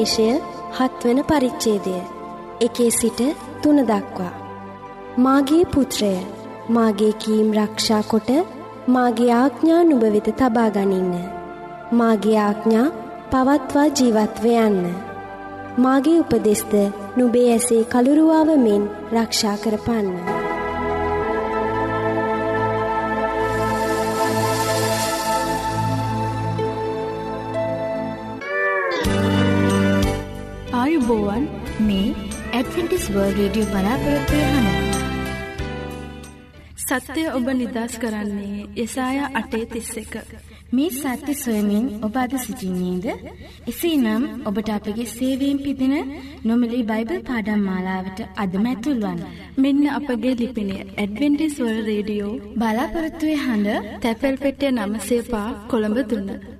හිතෝපදේශය හත්වන පරිච්ඡේදය. එකේ සිට තුන දක්වා. මාගේ පුත්‍රය මාගේ කීම් රක්ෂා කොට මාගේ ආඥා නුඹ වෙත තබා ගනින්න. මාගේ ආඥා පවත්වා ජීවත්ව යන්න. මාගේ උපදෙස්ද නුඹේ ඇසේ කළුරුවාව මෙන් රක්ෂා කරපන්න. මේ ඇඩවෙන්ටිස් වර්ල් රේඩියෝ බලාපොරොත්වය හඬ සත්‍යය ඔබ නිදස් කරන්නේ යසාය අටේ තිස්ස එක. මේ සත්‍ය සොයමින් ඔබ අද සිසිින්නේද. එසේ නම් ඔබට අපගේ සේවීම් පිදින නොමලි බයිබල් පාඩම් මාලාවට අදමැතුල්වන්. මෙන්න අපගේ ලිපිනේ ඇඩවෙන්ටිස්වල් රේඩියෝ බලාපොරත්තුවය හඬ තැපැල් පෙටිය නමසේපා කොළඹ දුන්න.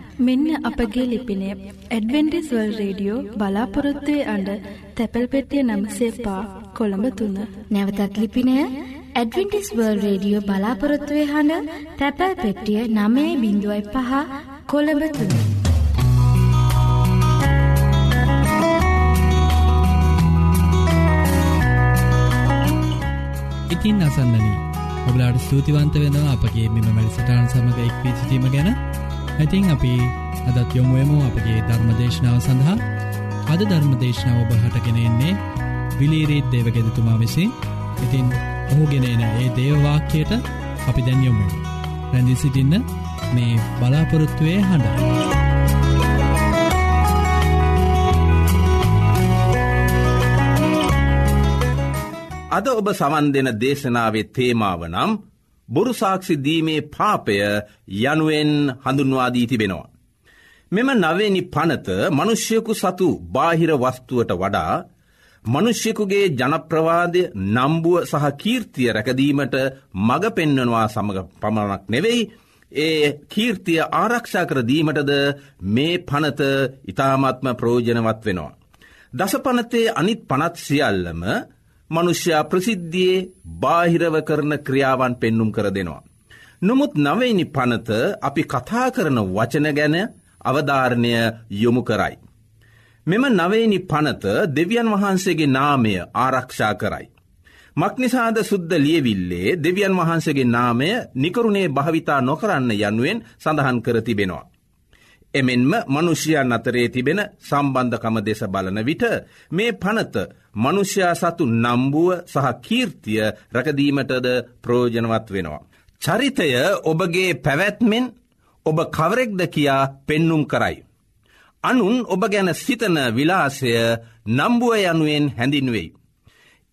මෙන්න අපගේ ලිපිනය ඇඩවෙන්ටිස්වල් රේඩියෝ බලාපොරොත්තුවේ අඩ තැපැල් පෙටිය නම්සේ පා කොළඹ තුන්න. නැවතත් ලිපිනය ඇඩවෙන්ටිස්වර්ල් රේඩියෝ බලාපොරොත්තුවේ හඬ තැපැල් පෙටිය නමේ බිඳුවයි පහ කොළඹ තුන්න. ඉතින් අසන්නනී ඔබලාට ස්තුතිවන්ත වෙනවා අපගේ මෙම මැඩිසටාන් සමඟ එක්වී සිටීම ගැන ඇතින් අපි අදත් යොමුුවමු අපගේ ධර්මදේශනාව සඳහා. අද ධර්මදේශනාව ඔබහටගෙනෙන්නේ විලීරීත් දේවගෙදතුමා විසින්. ඉතින් ඔහුගෙනන ඒ දේවවාක්‍යයට අපි දැන්යොමු රැඳදි සිටින්න මේ බලාපොරොත්තුවය හඬ. අද ඔබ සවන් දෙන දේශනාවේ තේමාව නම් බොරුසාක්ෂි දීමේ පාපය යනුවෙන් හඳුන්වාදී තිබෙනවා. මෙම නවේනි පනත මනුෂ්‍යයකු සතු බාහිර වස්තුවට වඩා මනුෂ්‍යකුගේ ජනප්‍රවාදය නම්බුව සහ කීර්තිය රැකදීමට මඟ පෙන්වනවා සමඟ පමණක් නෙවෙයි ඒ කීර්තිය ආරක්ෂා කරදීමටද මේ පනත ඉතාමත්ම ප්‍රෝජනවත් වෙනවා. දස පනතේ අනිත් පනත් සියල්ලම මනුෂ්‍යයා ප්‍රසිද්ධියේ බාහිරව කරන ක්‍රියාවන් පෙන්නුම් කර දෙනවා. නොමුත් නවයිනි පනත අපි කතා කරන වචන ගැන අවධාරණය යොමු කරයි. මෙම නවේනි පනත දෙවියන් වහන්සේගේ නාමය ආරක්ෂා කරයි. මක්නිසාද සුද්ද ලියවිල්ලේ දෙවියන් වහන්සේගේ නාමය නිකරුණේ භාවිතා නොකරන්න යනුවෙන් සඳහන් කර තිබෙනවා. එමෙන්ම මනුෂ්‍යයන් අතරේ තිබෙන සම්බන්ධකම දෙස බලන විට මේ පනත මනුෂ්‍යයා සතු නම්බුව සහ කීර්තිය රැකදීමටද ප්‍රෝජනවත් වෙනවා. චරිතය ඔබගේ පැවැත්මෙන් ඔබ කවරෙක්ද කියා පෙන්නුම් කරයි. අනුන් ඔබ ගැන සිතන විලාසය නම්බුව යනුවෙන් හැඳින්වෙයි.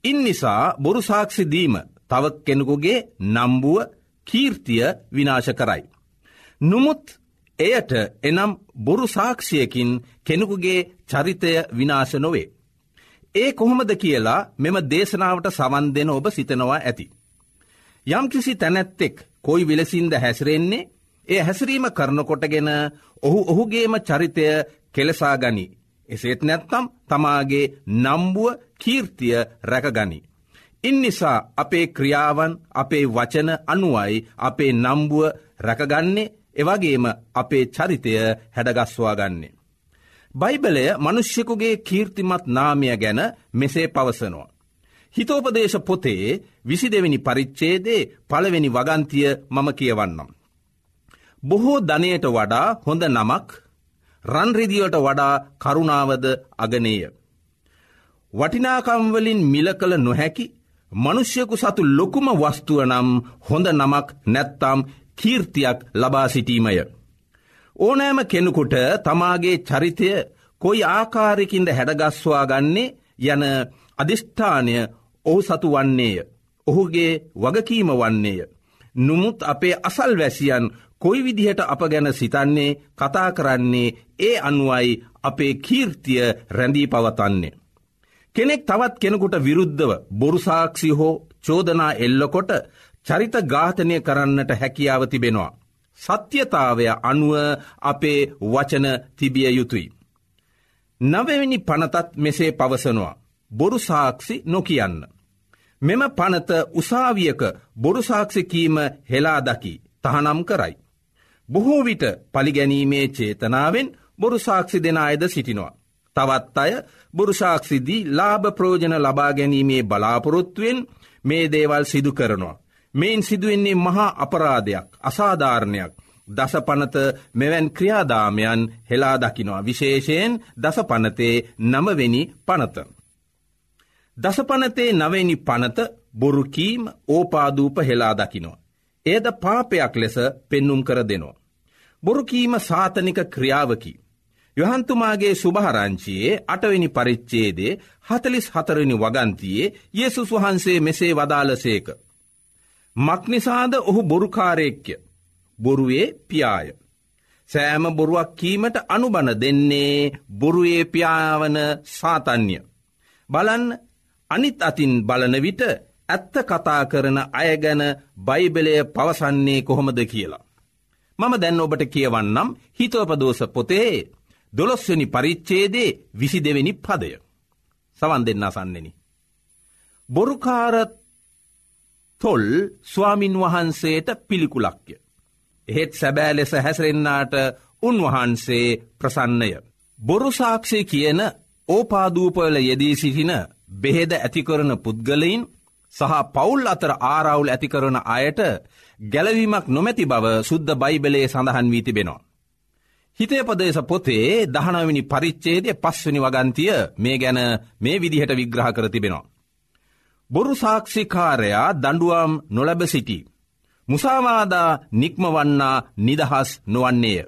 ඉන් නිසා බොරුසාක්ෂිදීම තව කෙනෙකුගේ නම්බුව කීර්තිය විනාශ කරයි. නොමුත් එයට එනම් බොරු සාක්ෂියකින් කෙනෙකුගේ චරිතය විනාශ නොවේ. ඒ කොහොමද කියලා මෙම දේශනාවට සවන් දෙන ඔබ සිතනවා ඇති. යම්කිසි තැනැත්තෙක් කොයි විලසින්ද හැසිරෙන්නේ ඒ හැසිරීම කරනකොටගෙන ඔහු ඔහුගේම චරිතය කෙලසා ගනි. එසේත් නැත්තම් තමාගේ නම්බුව කීර්තිය රැකගනි. ඉන් නිසා අපේ ක්‍රියාවන් අපේ වචන අනුවයි අපේ නම්බුව රැකගන්නේ එවගේම අපේ චරිතය හැඩගස්වා ගන්නේ. බයිබලය මනුෂ්‍යකුගේ කීර්තිමත් නාමය ගැන මෙසේ පවසනවා. හිතෝපදේශ පොතේ විසි දෙවැනි පරිච්චේදේ පළවෙනි වගන්තිය මම කියවන්නම්. බොහෝ ධනයට වඩා හොඳ නමක් රන්රිදිවට වඩා කරුණාවද අගනේය. වටිනාකම්වලින් මිල කළ නොහැකි මනුෂ්‍යකු සතු ලොකුම වස්තුව නම් හොඳ නමක් නැත්තම් කීර්තියක් ලබා සිටීමය. ඕනෑම කෙනෙකුට තමාගේ චරිතය කොයි ආකාරයකින්ද හැඩගස්වා ගන්නේ යන අධිෂ්ඨානය ඔහු සතු වන්නේය. ඔහුගේ වගකීම වන්නේය. නුමුත් අපේ අසල් වැසියන් කොයි විදිහට අප ගැන සිතන්නේ කතා කරන්නේ ඒ අනුවයි අපේ කීර්තිය රැඳී පවතන්නේ. කෙනෙක් තවත් කෙනෙකුට විරුද්ධව බොරුසාක්ෂි හෝ චෝදනා එල්ලකොට චරිත ඝාතනය කරන්නට හැකියාව තිබෙනවා. සත්‍යතාවය අනුව අපේ වචන තිබිය යුතුයි. නවවෙනි පනතත් මෙසේ පවසනවා. බොරු සාක්ෂි නොකියන්න. මෙම පනත උසාවියක බොරුසාක්ෂිකීම හෙලා දකි තහනම් කරයි. බොහෝ විට පලිගැනීමේ චේතනාවෙන් බොරුසාක්ෂි දෙන අයද සිටිනවා. තවත් අය බුරුෂාක්ෂිදී ලාභ ප්‍රෝජන ලබා ගැනීමේ බලාපොරොත්තුවෙන් මේ දේවල් සිදු කරනවා. මෙයින් සිදුවෙන්නේ මහා අපරාධයක් අසාධාරණයක් දසපනත මෙවැන් ක්‍රියාදාමයන් හෙලා දකිනවා විශේෂයෙන් දසපනතේ නමවෙනි පනත. දසපනතේ නවෙනි පනත බොරුකීම් ඕපාදූප හෙලා දකිනවා. ඒද පාපයක් ලෙස පෙන්නුම් කර දෙනවා. බොරුකීම සාතනික ක්‍රියාවකි. යොහන්තුමාගේ සුභහරංචියයේ අටවෙනි පරිච්චේදේ හතලිස් හතරනි වගන්තියේ යෙසුස් වහන්සේ මෙසේ වදාලසේක. මක්නිසාද ඔහු බොරුකාරයෙක්්‍ය බොරුවේ පියාය. සෑම බොරුවක් කීමට අනුබන දෙන්නේ බොරුවේ පියාවන සාතන්‍ය. බලන් අනිත් අතින් බලන විට ඇත්ත කතා කරන අය ගැන බයිබලය පවසන්නේ කොහොමද කියලා. මම දැන් ඔබට කියවන්නම් හිතෝපදෝස පොතේ දොළොස්වනි පරිච්චේදේ විසි දෙවෙනි පදය. සවන් දෙන්න අසන්නෙනි. බොරුකාර තොල් ස්වාමින් වහන්සේට පිළිකුලක්ය. එහෙත් සැබෑ ලෙස හැසරෙන්නාට උන්වහන්සේ ප්‍රසන්නය. බොරුසාක්ෂය කියන ඕපාදූපවල යෙදී සිටින බෙහෙද ඇතිකරන පුද්ගලයින් සහ පවුල් අතර ආරවුල් ඇතිකරන අයට ගැලවීමක් නොමැති බව සුද්ද බයිබලයේ සඳහන් වී තිබෙනවා. හිතේපදේශ පොතේ දහනවිනි පරිච්චේදය පස්වනි වගන්තිය මේ ගැන මේ විදිහට විග්‍රහ කර තිබෙනවා. බොරු සාක්ෂිකාරයා දඩුවම් නොලැබ සිටි. මුසාවාදා නික්මවන්නා නිදහස් නොවන්නේය.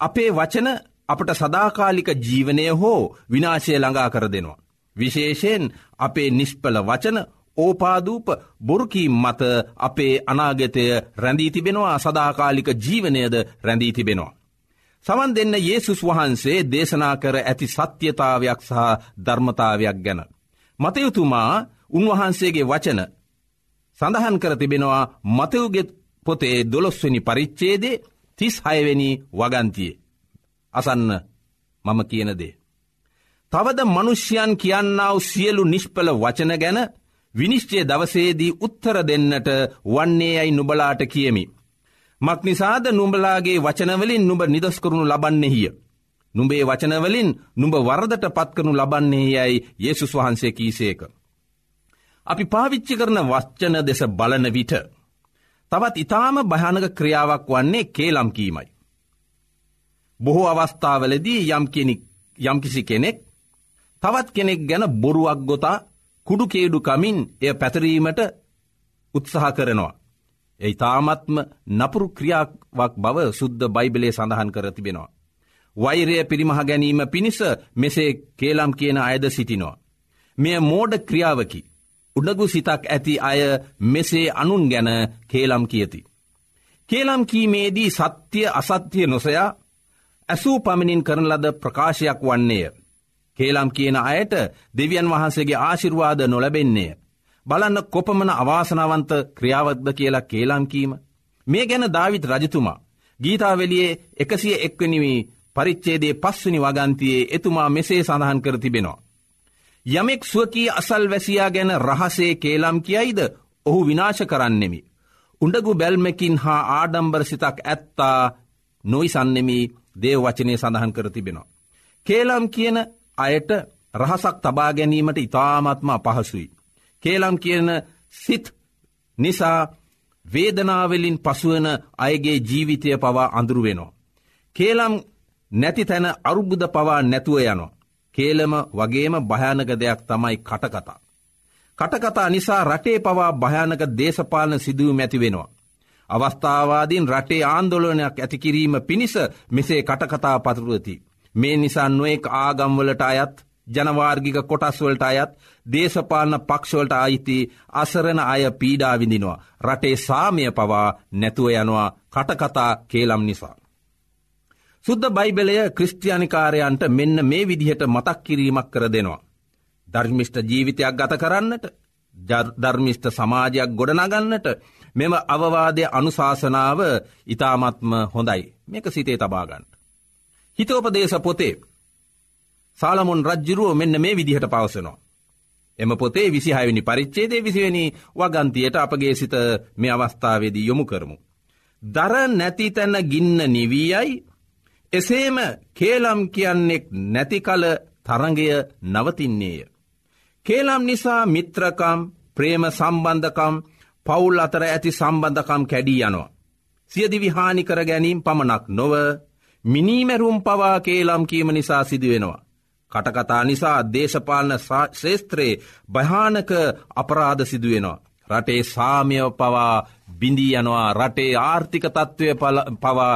අපේ වචන අපට සදාකාලික ජීවනය හෝ විනාශය ළඟා කර දෙනවා. විශේෂයෙන් අපේ නිෂ්පල වචන ඕපාදූප බොරුකීම් මත අපේ අනාගතය රැඳී තිබෙනවා සදාකාලික ජීවනයද රැඳී තිබෙනවා. සවන් දෙන්න යේසුස් වහන්සේ දේශනා කර ඇති සත්‍යතාවයක් සහ ධර්මතාවයක් ගැන. මතයුතුමා උන්වහන්සේගේ වචන සඳහන් කර තිබෙනවා මතයුගෙ පොතේ දොළොස්වනි පරිච්චේදේ තිස් හයවෙනි වගන්තියේ. අසන්න මම කියනදේ. තවද මනුෂ්‍යයන් කියන්නාව සියලු නිෂ්පල වචන ගැන විනිශ්චය දවසේදී උත්තර දෙන්නට වන්නේ යයි නුබලාට කියමි. මක් නිසාද නුඹලාගේ වචනවලින් නුඹ නිදස්කරුණු ලබන්නෙහිය. නුඹේ වචනවලින් නුඹ වරදට පත්කනු ලබන්නේ යැයි යේසුස් වහන්සේ කීසේක. අපි පාවිච්චි කරන වච්චන දෙස බලන විට. තවත් ඉතාම භයානක ක්‍රියාවක් වන්නේ කේලම් කීමයි. බොහෝ අවස්ථාවලදී යම්කිසි කෙනෙක් තවත් කෙනෙක් ගැන බොරුවක් ගොතා කුඩුකේඩු කමින් එය පැතරීමට උත්සහ කරනවා. එයි තාමත්ම නපුරු ක්‍රියාවක් බව සුද්ද බයිබලේ සඳහන් කර තිබෙනවා. වෛරය පිරිමහ ගැනීම පිණිස මෙසේ කේලම් කියන අයද සිටිනවා. මෙය මෝඩ ක්‍රියාවකි. උඩගු සිතක් ඇති අය මෙසේ අනුන් ගැන කේලම් කියති. කේලම් කීමේදී සත්‍යය අසත්‍යය නොසයා ඇසූ පමිණින් කරන ලද ප්‍රකාශයක් වන්නේය. කේලම් කියන අයට දෙවියන් වහන්සේගේ ආශිර්වාද නොලැබෙන්නේ. බලන්න කොපමන අවාසනාවන්ත ක්‍රියාවත්ද කියලා කේලම්කීම. මේ ගැන දවිත් රජතුමා. ගීතාවෙලියේ එකසිය එක්වනිවී පරිච්චේදේ පස්වනි වගන්තියේ එතුමා මෙසේ සඳහන් කර තිබෙනවා. යමෙක් සුවකී අසල් වැසියා ගැන රහසේ කේලම් කියයිද ඔහු විනාශ කරන්නෙමි. උඩගු බැල්මකින් හා ආඩම්බර සිතක් ඇත්තා නොයිසන්නෙමි දේව වචනය සඳහන් කර තිබෙනවා. කේලම් කියන අයට රහසක් තබා ගැනීමට ඉතාමත්ම අපහසුයි. කේලම් කියන සිත් නිසා වේදනාවලින් පසුවන අයගේ ජීවිතය පවා අඳුරුවෙනවා. කේලම් නැති තැන අරුබුද පවා නැතුව යනවා. කේලම වගේම භයානක දෙයක් තමයි කටකතා. කටකතා නිසා රටේ පවා භයානක දේශපාලන සිදුවම් ඇති වෙනවා. අවස්ථාවාදීන් රටේ ආන්දොලනයක් ඇතිකිරීම පිණිස මෙසේ කටකතා පතුරුවති. මේ නිසා නොෙක් ආගම්වලට අයත් ජනවාර්ගික කොටස්වලට අයත් දේශපාලන පක්ෂවලට අයිති අසරණ අය පීඩාවිඳිනවා. රටේ සාමය පවා නැතුව යනවා කටකතා කේලම් නිසා. සුද්ද බයිබලය ක්‍රස්තියානිකාරයන්ට මෙන්න මේ විදිහට මතක් කිරීමක් කර දෙනවා. ධර්මිෂ්ට ජීවිතයක් ගත කරන්නට ධර්මිෂ්ට සමාජයක් ගොඩනගන්නට මෙම අවවාදය අනුශාසනාව ඉතාමත්ම හොඳයි මේක සිතේ තබාගන්නට. හිතෝපදේශ පොතේ සාලමුන් රජ්ජුරුව මෙන්න මේ විදිහට පවසනවා. එම පොතේ විසිහයවනි පරිච්චේදේ විසිවැනි වගන්තියට අපගේ සිත මේ අවස්ථාවේදී යොමු කරමු. දර නැති තැන ගින්න නිවීයයි එසේම කේලම් කියන්නෙක් නැතිකල තරඟය නවතින්නේය. කේලම් නිසා මිත්‍රකම් ප්‍රේම සම්බන්ධකම් පවුල් අතර ඇති සම්බන්ධකම් කැඩී යනවා. සියදිවි හානි කර ගැනීම් පමණක් නොව මිනීමැරුම් පවා කේලම් කීම නිසා සිදුවෙනවා. කටකතා නිසා දේශපාලන ශේස්ත්‍රයේ භයානක අපරාධ සිදුවෙනවා. රටේ සාමය පවා බිඳී යනවා රටේ ආර්ථික තත්ත්වය පවා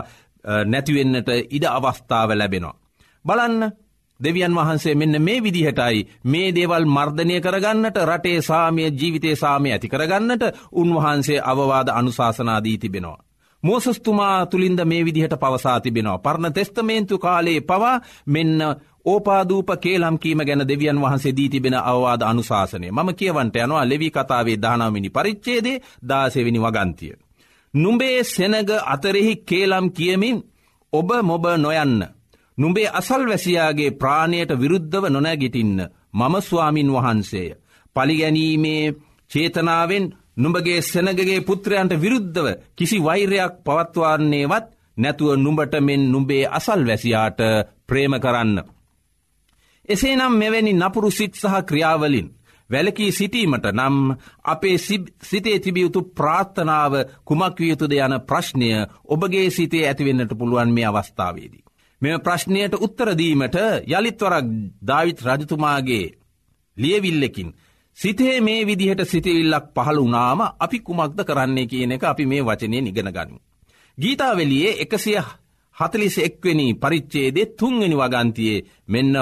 නැතිවෙන්නට ඉඩ අවස්ථාව ලැබෙනවා. බලන්න දෙවියන් වහන්සේ මෙන්න මේ විදිහටයි මේ දේවල් මර්ධනය කරගන්නට රටේ සාමය ජීවිතේ සාමය ඇති කරගන්නට උන්වහන්සේ අවවාද අනුශාසනාදී තිබෙනවා. මෝසස්තුමා තුළින්ද මේ විදිහට පවසා තිබෙනවා. පරණ තෙස්තමේන්තු කාලයේ පවා මෙන්න ඕපාදූප කේලම් කීම ගැන දෙවියන් වහන්සේ දී තිබෙන අවවාද අනුශාසනය මම කියවන්ට යනවා ලෙවි කතාවේ දානාමිනි පරිච්චේදේ දාසෙවිනි වගන්තිය. නුඹේ සෙනග අතරෙහි කේලම් කියමින් ඔබ මොබ නොයන්න. නුඹේ අසල්වැසියාගේ ප්‍රාණයට විරුද්ධව නොනැගිටින්න මම ස්වාමින් වහන්සේය. පලිගැනීමේ චේතනාවෙන් නුඹගේ සෙනගගේ පුත්‍රයන්ට විරුද්ධව කිසි වෛරයක් පවත්වන්නේවත් නැතුව නුඹට මෙන් නුඹේ අසල් වැසියාට ප්‍රේම කරන්න. එසේනම් මෙවැනි නපුරු සිත් සහ ක්‍රියාවලින් වැලකී සිටීමට නම් අපේ සිතේ තිබියයුතු ප්‍රාත්ථනාව කුමක්වියයුතුද යන ප්‍රශ්නය ඔබගේ සිතේ ඇතිවෙන්නට පුළුවන් මේ අවස්ථාවේදී. මෙම ප්‍රශ්නයට උත්තරදීමට යළිත්වරක් ධවිත් රජතුමාගේ ලියවිල්ලකින් සිතේ මේ විදිහට සිතවිල්ලක් පහළ වනාම අපි කුමක්ද කරන්නේ කියන එක අපි මේ වචනය නිගෙන ගනිමු. ගීතාවලියේ එකසිය හතලිස එක්වෙනි පරිච්චේදේ තුන්වෙනි වගන්තියේ මෙන්න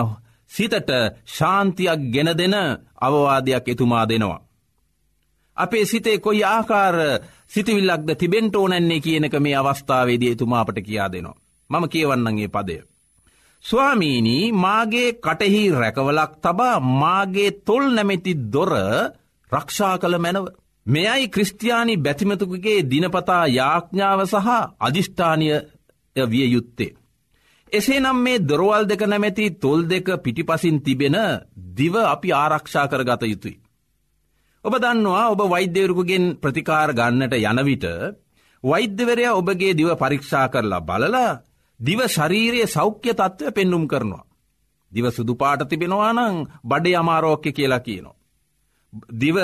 සිතට ශාන්තියක් ගෙන දෙන අවවාදයක් එතුමා දෙනවා. අපේ සිතේ කොයි ආකාර සිතිවිල්ලක්ද තිබෙන්ට ඕනැන්නේ කියනක මේ අවස්ථාවේදී එතුමාපට කියා දෙනවා. මම කියවන්නගේ පදය. ස්වාමීනී මාගේ කටෙහි රැකවලක් තබා මාගේ තොල් නැමැති දොර රක්ෂා කළ මැනව. මෙයයි ක්‍රස්ටයානි බැතිමතුකගේ දිනපතා යාඥාව සහ අධිෂ්ඨානය විය යුත්තේ. එසේ නම් මේ දොරවල් දෙක නැමැති තොල් දෙක පිටිපසින් තිබෙන දිව අපි ආරක්ෂා කර ගත යුතුයි. ඔබ දන්නවා ඔබ වෛද්‍යවරුකුගෙන් ප්‍රතිකාර ගන්නට යනවිට වෛද්‍යවරය ඔබගේ දිව පරීක්ෂා කරලා බලලා දිව ශරීරයේ සෞඛ්‍ය තත්ත්වය පෙන්නුම් කරනවා. දිව සුදු පාට තිබෙනවා නං බඩේ අමාරෝක්‍ය කියලා කියනවා. දිව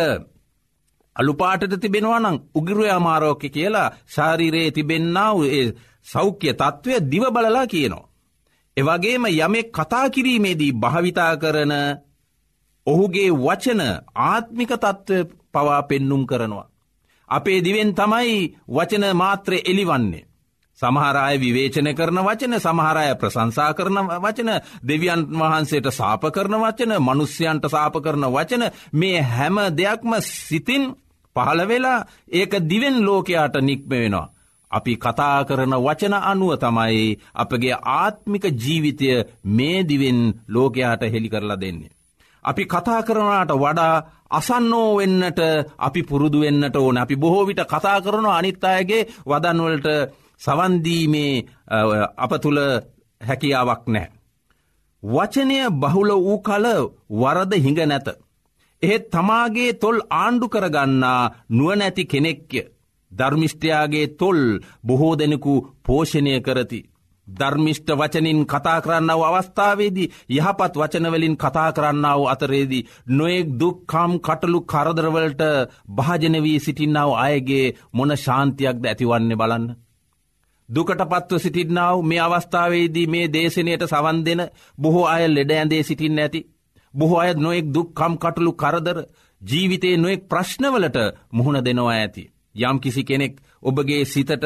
අලුපාටට තිබෙනවා නං උගිරුව අමාරෝක්‍ය කියලා ශාරීරයේ තිබෙන්න්නාව ඒ සෞඛ්‍ය තත්ත්වය දිව බලලා කියනවා. එවගේම යමෙක් කතා කිරීමේදී භාවිතා කරන ඔහුගේ වචන ආත්මික තත්ත්ව පවා පෙන්නුම් කරනවා. අපේ දිවෙන් තමයි වචන මාත්‍රය එලිවන්නේ. සමහරය විවේචන කරන වචන සමහරය ප්‍රසංසා කරන වචන දෙවියන් වහන්සේට සාප කරන වචන මනුස්්‍යයන්ට සාප කරන වචන මේ හැම දෙයක්ම සිතින් පහළ වෙලා ඒක දිවෙන් ලෝකයාට නික්ම වෙනවා. අපි කතා කරන වචන අනුව තමයි අපගේ ආත්මික ජීවිතය මේ දිවෙන් ලෝකයාට හෙළි කරලා දෙන්නේ. අපි කතා කරනට වඩා අසන්නෝ වෙන්නට අපි පුරුදු වෙන්නට ඕන අපි බොහෝ විට කතා කරන අනිත් අයගේ වදන්වලට සවන්දීමේ අප තුළ හැකියාවක් නෑ. වචනය බහුල වූ කල වරද හිඟ නැත. එහෙත් තමාගේ තොල් ආණ්ඩු කරගන්නා නුවනැති කෙනෙක්ය. ධර්මිෂ්ටයාගේ තොල් බොහෝ දෙනෙකු පෝෂණය කරති. ධර්මිෂ්ට වචනින් කතා කරන්නාව අවස්ථාවේදී යහපත් වචනවලින් කතා කරන්නාව අතරේදී නොයෙක් දුක්කම් කටලු කරදරවලට භාජනවී සිටින්නාව අයගේ මොන ශාන්තියක්ද ඇතිවන්නේ බලන්න. දුකට පත්ව සිටින්නාව මේ අවස්ථාවේදී මේ දේශනයට සවන් දෙන බොහෝ අය ලෙඩ ඇඳේ සිටින්න ඇති. බොහෝ අයත් නොයෙක් දුක්කම් කටලු කරදර ජීවිතයේ නොයෙක් ප්‍රශ්නවලට මුහුණ දෙනවා ඇති. යම් කිසි කෙනෙක් ඔබගේ සිතට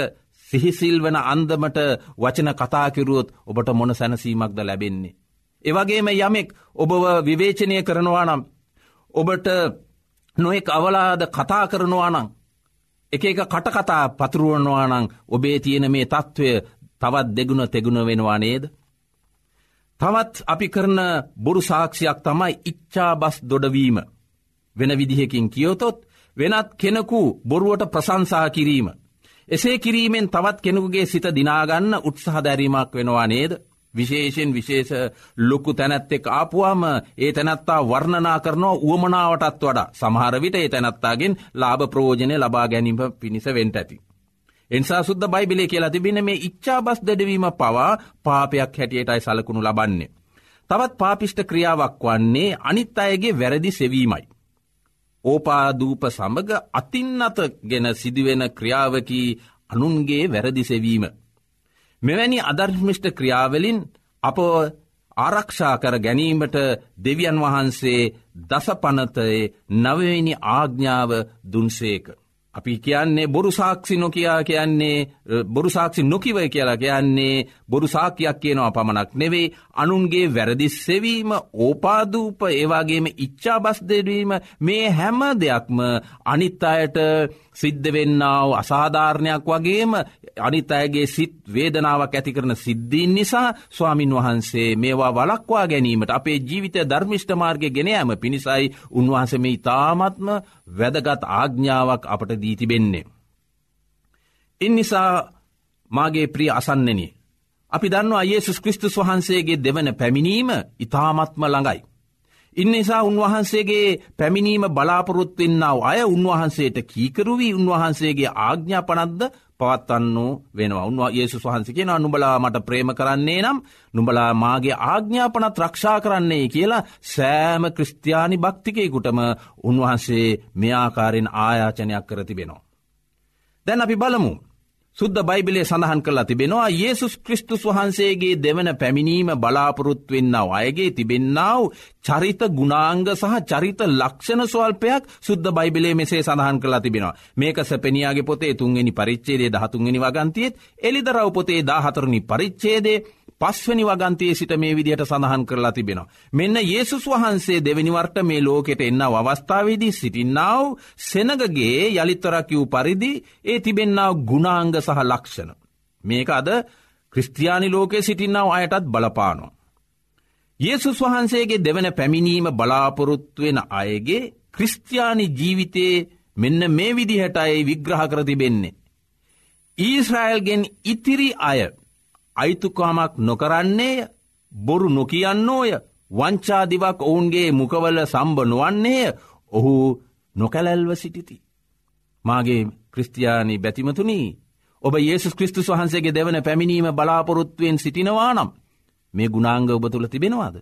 සිහිසිල් වන අන්දමට වචන කතාකිරුවොත් ඔබට මොන සැනසීමක්ද ලැබෙන්නේ. එවගේම යමෙක් ඔබව විවේචනය කරනවා නම් ඔබට නොෙක් අවලාද කතා කරනවා නම් එක එක කටකතා පතුරුවනවා නං ඔබේ තියෙන මේ තත්ත්වය තවත් දෙගුණ තෙගුණ වෙනවා නේද. තවත් අපි කරන බොරු සාක්ෂයක් තමයි ඉච්චා බස් දොඩවීම. වෙන විදිහකින් කියෝතොත් වෙනත් කෙනෙකු බොරුවට ප්‍රසංසා කිරීම. එසේ කිරීමෙන් තවත් කෙනෙකුගේ සිත දිනාගන්න උත්සාහ දැරීමක් වෙනවා නේද. විශේෂෙන් විශේෂ ලොකු තැනැත්තෙක් ආපුවාම ඒ තැනැත්තා වර්ණනා කරනවා උවමනාවටත් වඩා සමහරවිට ඒ තැනැත්තාගෙන් ලාභ ප්‍රෝජනය ලබා ගැනීම පිණිස වෙන්ට ඇති. එනිසා සුද්ද බයිබිලේ කියලා තිබෙන මේ ඉච්චා බස් දෙඩවීම පවා පාපයක් හැටියටයි සලකුණු ලබන්නේ. තවත් පාපිෂ්ට ක්‍රියාවක් වන්නේ අනිත් අයගේ වැරදි සෙවීමයි. ඕපාදූප සමග අතින් අත ගෙන සිදුවෙන ක්‍රියාවකී අනුන්ගේ වැරදි සෙවීම. මෙවැනි අධර්මිෂ්ට ක්‍රියාවලින් අප ආරක්ෂා කර ගැනීමට දෙවියන් වහන්සේ දසපනතයේ නවවෙනි ආග්ඥාව දුන්සේක. අපි කියන්නේ බොරු සාක්ෂි නොකයා කියන්නේ බොරු සාක්ෂි නොකිව කියලා කියන්නේ බොරු සාකයක් කියනවා පමණක් නෙවෙයි. අනුන්ගේ වැරදි සෙවීම ඕපාදූප ඒවාගේම ඉච්චා බස් දෙඩවීම මේ හැම දෙයක්ම අනිත් අයට සිද්ධ වෙන්නාව අසාධාරණයක් වගේම අනිත් අයගේ සිත් වේදනාවක් ඇති කරන සිද්ධීන් නිසා ස්වාමින් වහන්සේ මේවා වලක්වා ගැනීමට අපේ ජීවිතය ධර්මිෂ්ට මාර්ගය ගෙනයම පිණිසයි උන්වහන්සේ මේ ඉතාමත්ම වැදගත් ආග්ඥාවක් අපට දීතිබෙන්නේ. ඉන් නිසා මාගේ ප්‍රිය අසන්නෙන. අපි දන්නවා යේසුස් කෘස්තුස් වහන්සේගේ දෙවන පැමිණීම ඉතාමත්ම ළඟයි. ඉන්නිසා උන්වහන්සේගේ පැමිණීම බලාපොරොත්වෙන්නාව අය උන්වහන්සේට කීකරුවී උන්වහන්සේගේ ආග්ඥාපනද්ද පවත්වන්නු වෙනවා උන්වා ඒසු වහන්සේ කියෙන නුබලා මට ප්‍රේම කරන්නේ නම් නුබලා මාගේ ආග්ඥාපනත් රක්ෂා කරන්නේ කියලා සෑම ක්‍රස්තියානි භක්තිකයකුටම උන්වහන්සේ මෙයාකාරෙන් ආයාචනයක් කර තිබෙනවා. දැන් අපි බලමු සුද්ද බයිබලේ සඳහන් කරලා තිබෙනවා යේසුස් කෘස්තුස් වහන්සේගේ දෙවන පැමිණීම බලාපොරොත්වෙන්නාව අයගේ තිබෙන්නාව චරිත ගුණාංග සහ චරිත ලක්ෂණ ස්වල්පයක් සුද්ද බයිබලේ මෙසේ සඳහන් කරලා තිබෙනවා මේක සැපනියාගේ පොතේ තුන්ගනි පරිච්චේදේ දහතුන්ගනි වගන්තියත් එලිදරව පොතේ දාහතරණි පරිච්චේදේ පස්වනි වගන්තයේ සිට මේ විදිහට සඳහන් කරලා තිබෙනවා. මෙන්න ඒසුස් වහන්සේ දෙවැනිවර්ට මේ ලෝකෙට එන්න අවස්ථාවේදී සිටින්නාව සෙනගගේ යළිත්තරක් වූ පරිදි ඒ තිබෙන්නාව ගුණාංග සහ ලක්ෂණ. මේක අද ක්‍රස්තියානි ලෝකයේ සිටින්නාව අයටත් බලපානවා. ඒසුස් වහන්සේගේ දෙවන පැමිණීම බලාපොරොත්තුවෙන අයගේ ක්‍රිස්තියානි ජීවිතයේ මෙන්න මේ විදිහට අයි විග්‍රහ කර තිබෙන්නේ. ඊස්රායල්ගෙන් ඉතිරි අය අයිතුකාමක් නොකරන්නේය බොරු නොකියන්නෝය වංචාදිවක් ඔවුන්ගේ මුකවල සම්බ නොවන්නේය ඔහු නොකැලැල්ව සිටිති. මාගේ ක්‍රස්තියානි බැතිමතුනී ඔබ ඒසු ක්‍රිස්තුස් වහන්සේගේ දෙවන පැමිණීම බලාපොරොත්තුවෙන් සිටිනවා නම් මේ ගුණාංග ඔබ තුළ තිබෙනවාද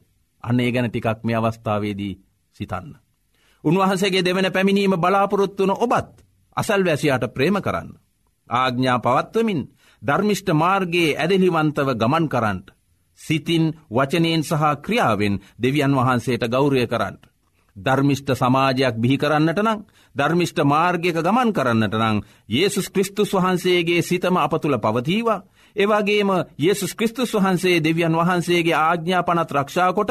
අන්න ඒ ගැන ටිකක් මේ අවස්ථාවේදී සිතන්න. උන්වහන්සේගේ දෙවන පැමිණීම බලාපොරොත්තුවන ඔබත් අසල් වැසියාට ප්‍රේම කරන්න. ආග්ඥා පවත්වමින් ධර්මිෂ්ට මාර්ගයේ ඇදලිවන්තව ගමන් කරන්ට. සිතින් වචනයෙන් සහ ක්‍රියාවෙන් දෙවියන් වහන්සේට ගෞරය කරන්නට. ධර්මිෂ්ට සමාජයක් බිහි කරන්නට නං ධර්මිෂ්ට මාර්ගයක ගමන් කරන්නට නං ඒසුස් කෘස්තුස් වහන්සේගේ සිතම අප තුළ පවතීවා. ඒවාගේම ඒසුස් කෘස්තුස් වහන්සේ දෙවියන් වහන්සේගේ ආජ්ඥාපනත් රක්ෂාකොට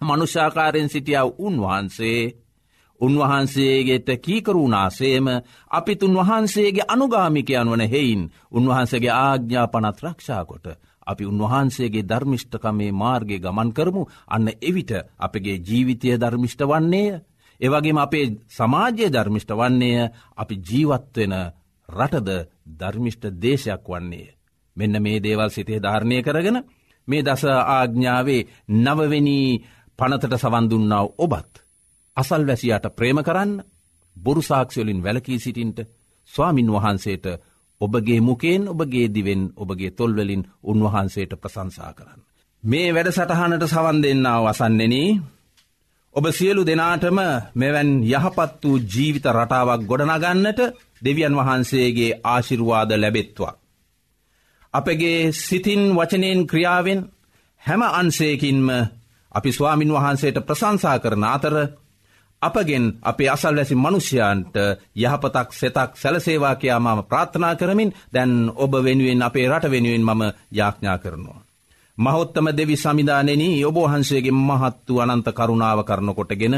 මනුෂාකාරයෙන් සිටියාව උන්වහන්සේ උන්වහන්සේගේට කීකරුණාසේම අපිත් උන්වහන්සේගේ අනුගාමිකයන් වන හෙයින් උන්වහන්සේගේ ආග්ඥා පනත් රක්ෂාකොට අපි උන්වහන්සේගේ ධර්මිෂ්ඨකමේ මාර්ගය ගමන් කරමු අන්න එවිට අපගේ ජීවිතය ධර්මිෂ්ට වන්නේය. එවගේම අපේ සමාජය ධර්මිෂ්ට වන්නේය අපි ජීවත්වෙන රටද ධර්මිෂ්ට දේශයක් වන්නේය. මෙන්න මේ දේවල් සිතේ ධාරණය කරගෙන මේ දස ආග්ඥාවේ නවවෙනී පනතට සවන්දුන්නාව ඔබත්. අසල් වැසියාට ප්‍රේම කරන්න බොරු සාක්ෂයලින් වැලකී සිටින්ට ස්වාමින් වහන්සේට ඔබගේ මුකෙන් ඔබගේ දිවෙන් ඔබගේ තොල්වලින් උන්වහන්සේට ප්‍රසංසා කරන්න. මේ වැඩ සටහනට සවන් දෙන්නාව වසන්නෙන ඔබ සියලු දෙනාටම මෙවැන් යහපත් වූ ජීවිත රටාවක් ගොඩනගන්නට දෙවියන් වහන්සේගේ ආශිරුවාද ලැබෙත්වා. අපගේ සිතින් වචනයෙන් ක්‍රියාවෙන් හැම අන්සේකින්ම අපි ස්වාමින් වහන්සේට ප්‍රසංසා කරන අතර අපගෙන් අපේ අසල්වැසි මනුෂ්‍යයන්ට යහපතක් සෙතක් සැලසේවා කයා මම ප්‍රාථනා කරමින් දැන් ඔබ වෙනුවෙන් අපේ රට වෙනුවෙන් මම යාඥා කරනවා. මහොත්තම දෙවි සමිධානෙන ඔබහන්සේගේ මහත් වූ අනන්ත කරුණාව කරනකොටගෙන.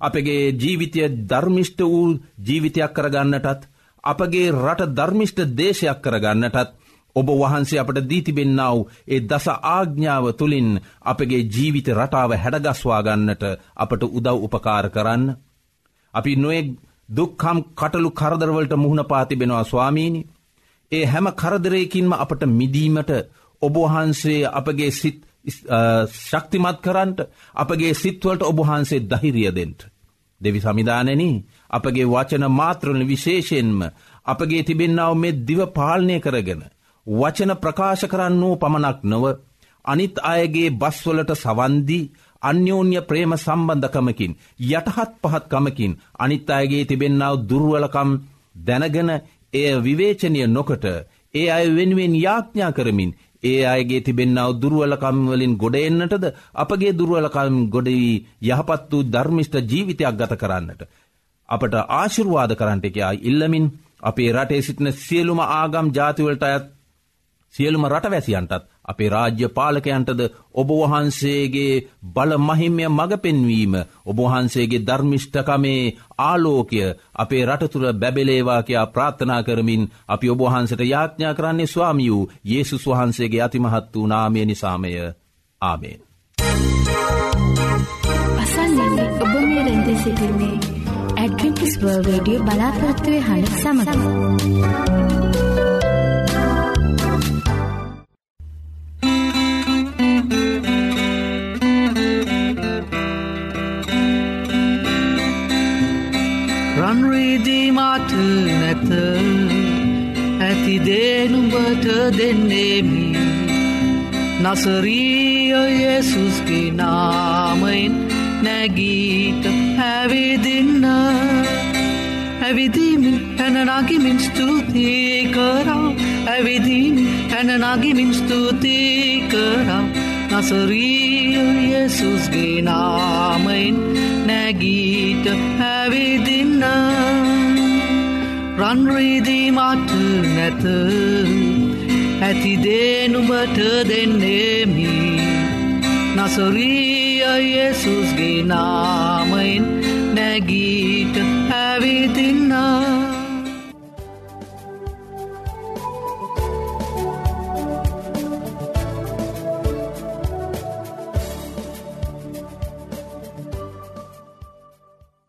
අපගේ ජීවිතය ධර්මිෂ්ට වූ ජීවිතයක් කරගන්නටත් අපගේ රට ධර්මිෂ්ට දේශයක් කරගන්නටත් ඔබ වහන්සේ අපට දීතිබෙන්නාව ඒ දස ආග්ඥාව තුළින් අපගේ ජීවිත රටාව හැඩගස්වාගන්නට අපට උදව් උපකාර කරන්න. අපි නොෙක් දුක්කම් කටලු කරදරවලට මුහුණ පාතිබෙනවා ස්වාමීණි. ඒ හැම කරදරයකින්ම අපට මිදීමට ඔබවහන්සේ අපගේ සිත් ශක්තිමත් කරන්ට අපගේ සිත්වලට ඔබහන්සේ දහිරියදෙන්ට. දෙවි සමිධානන අපගේ වචන මාත්‍රණ විශේෂයෙන්ම අපගේ තිබෙන්නාව මෙ දිව පාලනය කරගෙන. වචන ප්‍රකාශ කරන්නෝ පමණක් නොව අනිත් අයගේ බස්වලට සවන්දී අන්‍යෝන්‍ය ප්‍රේම සම්බන්ධකමකින් යටහත් පහත්කමකින් අනිත් අයගේ තිබෙන්නාව දුර්වලකම් දැනගෙන එය විවේචනය නොකට ඒ අය වෙනුවෙන් යාඥා කරමින් ඒ අයගේ තිබෙන්නාව දුර්වලකම්වලින් ගොඩ එන්නටද අපගේ දුර්වලකම් ගොඩවී යහපත් වූ ධර්මිෂ්ට ජීවිතයක් ගත කරන්නට. අපට ආශිර්වාද කරන්ටකයා ඉල්ලමින් අපේ රටේ සිටින සියලුම ආගම් ජාතිවලට අයත් සියලුම රටවැසියන්ටත් අපේ රාජ්‍ය පාලකයන්ටද ඔබවහන්සේගේ බල මහිම්‍ය මඟ පෙන්වීම ඔබවහන්සේගේ ධර්මිෂ්ඨකමේ ආලෝකය අපේ රටතුර බැබලේවාකයා ප්‍රාර්ථනා කරමින් අපි ඔබවහන්සට යාඥා කරන්නේ ස්වාමියූ යේසුස් වහන්සේගේ අතිමහත් වූ නාමය නිසාමය ආමේෙන්. අසන්නන්නේ ඔබ මේ රැඳී සිටින්නේ ඇඩ්වෙන්ටිස් වර්ල්ඩ් රේඩියෝ බලාපොරොත්තු වෙන හඬ සමග. රන්රීදී මාට නැත. ඇති දේනුඹට දෙන්නේමි. නසරීය යේසුස්ගේ නාමයින් නැගීට හැවිදින්න. ඇවිදීමින් හැනනගිමින් ස්තුතියි කරා. ඇවිදීමින් හැනනගිමින් ස්තුතියි කරා. නසරීය යේසුස්ගේ නාමයින් නැගීට හැවිදින්න. රන්රීදී මට නැත. ඇතිදේනුඹට දෙන්නේමි. නසරීය යේසුස්ගේ නාමයින් නැගීට හැවිදින්න.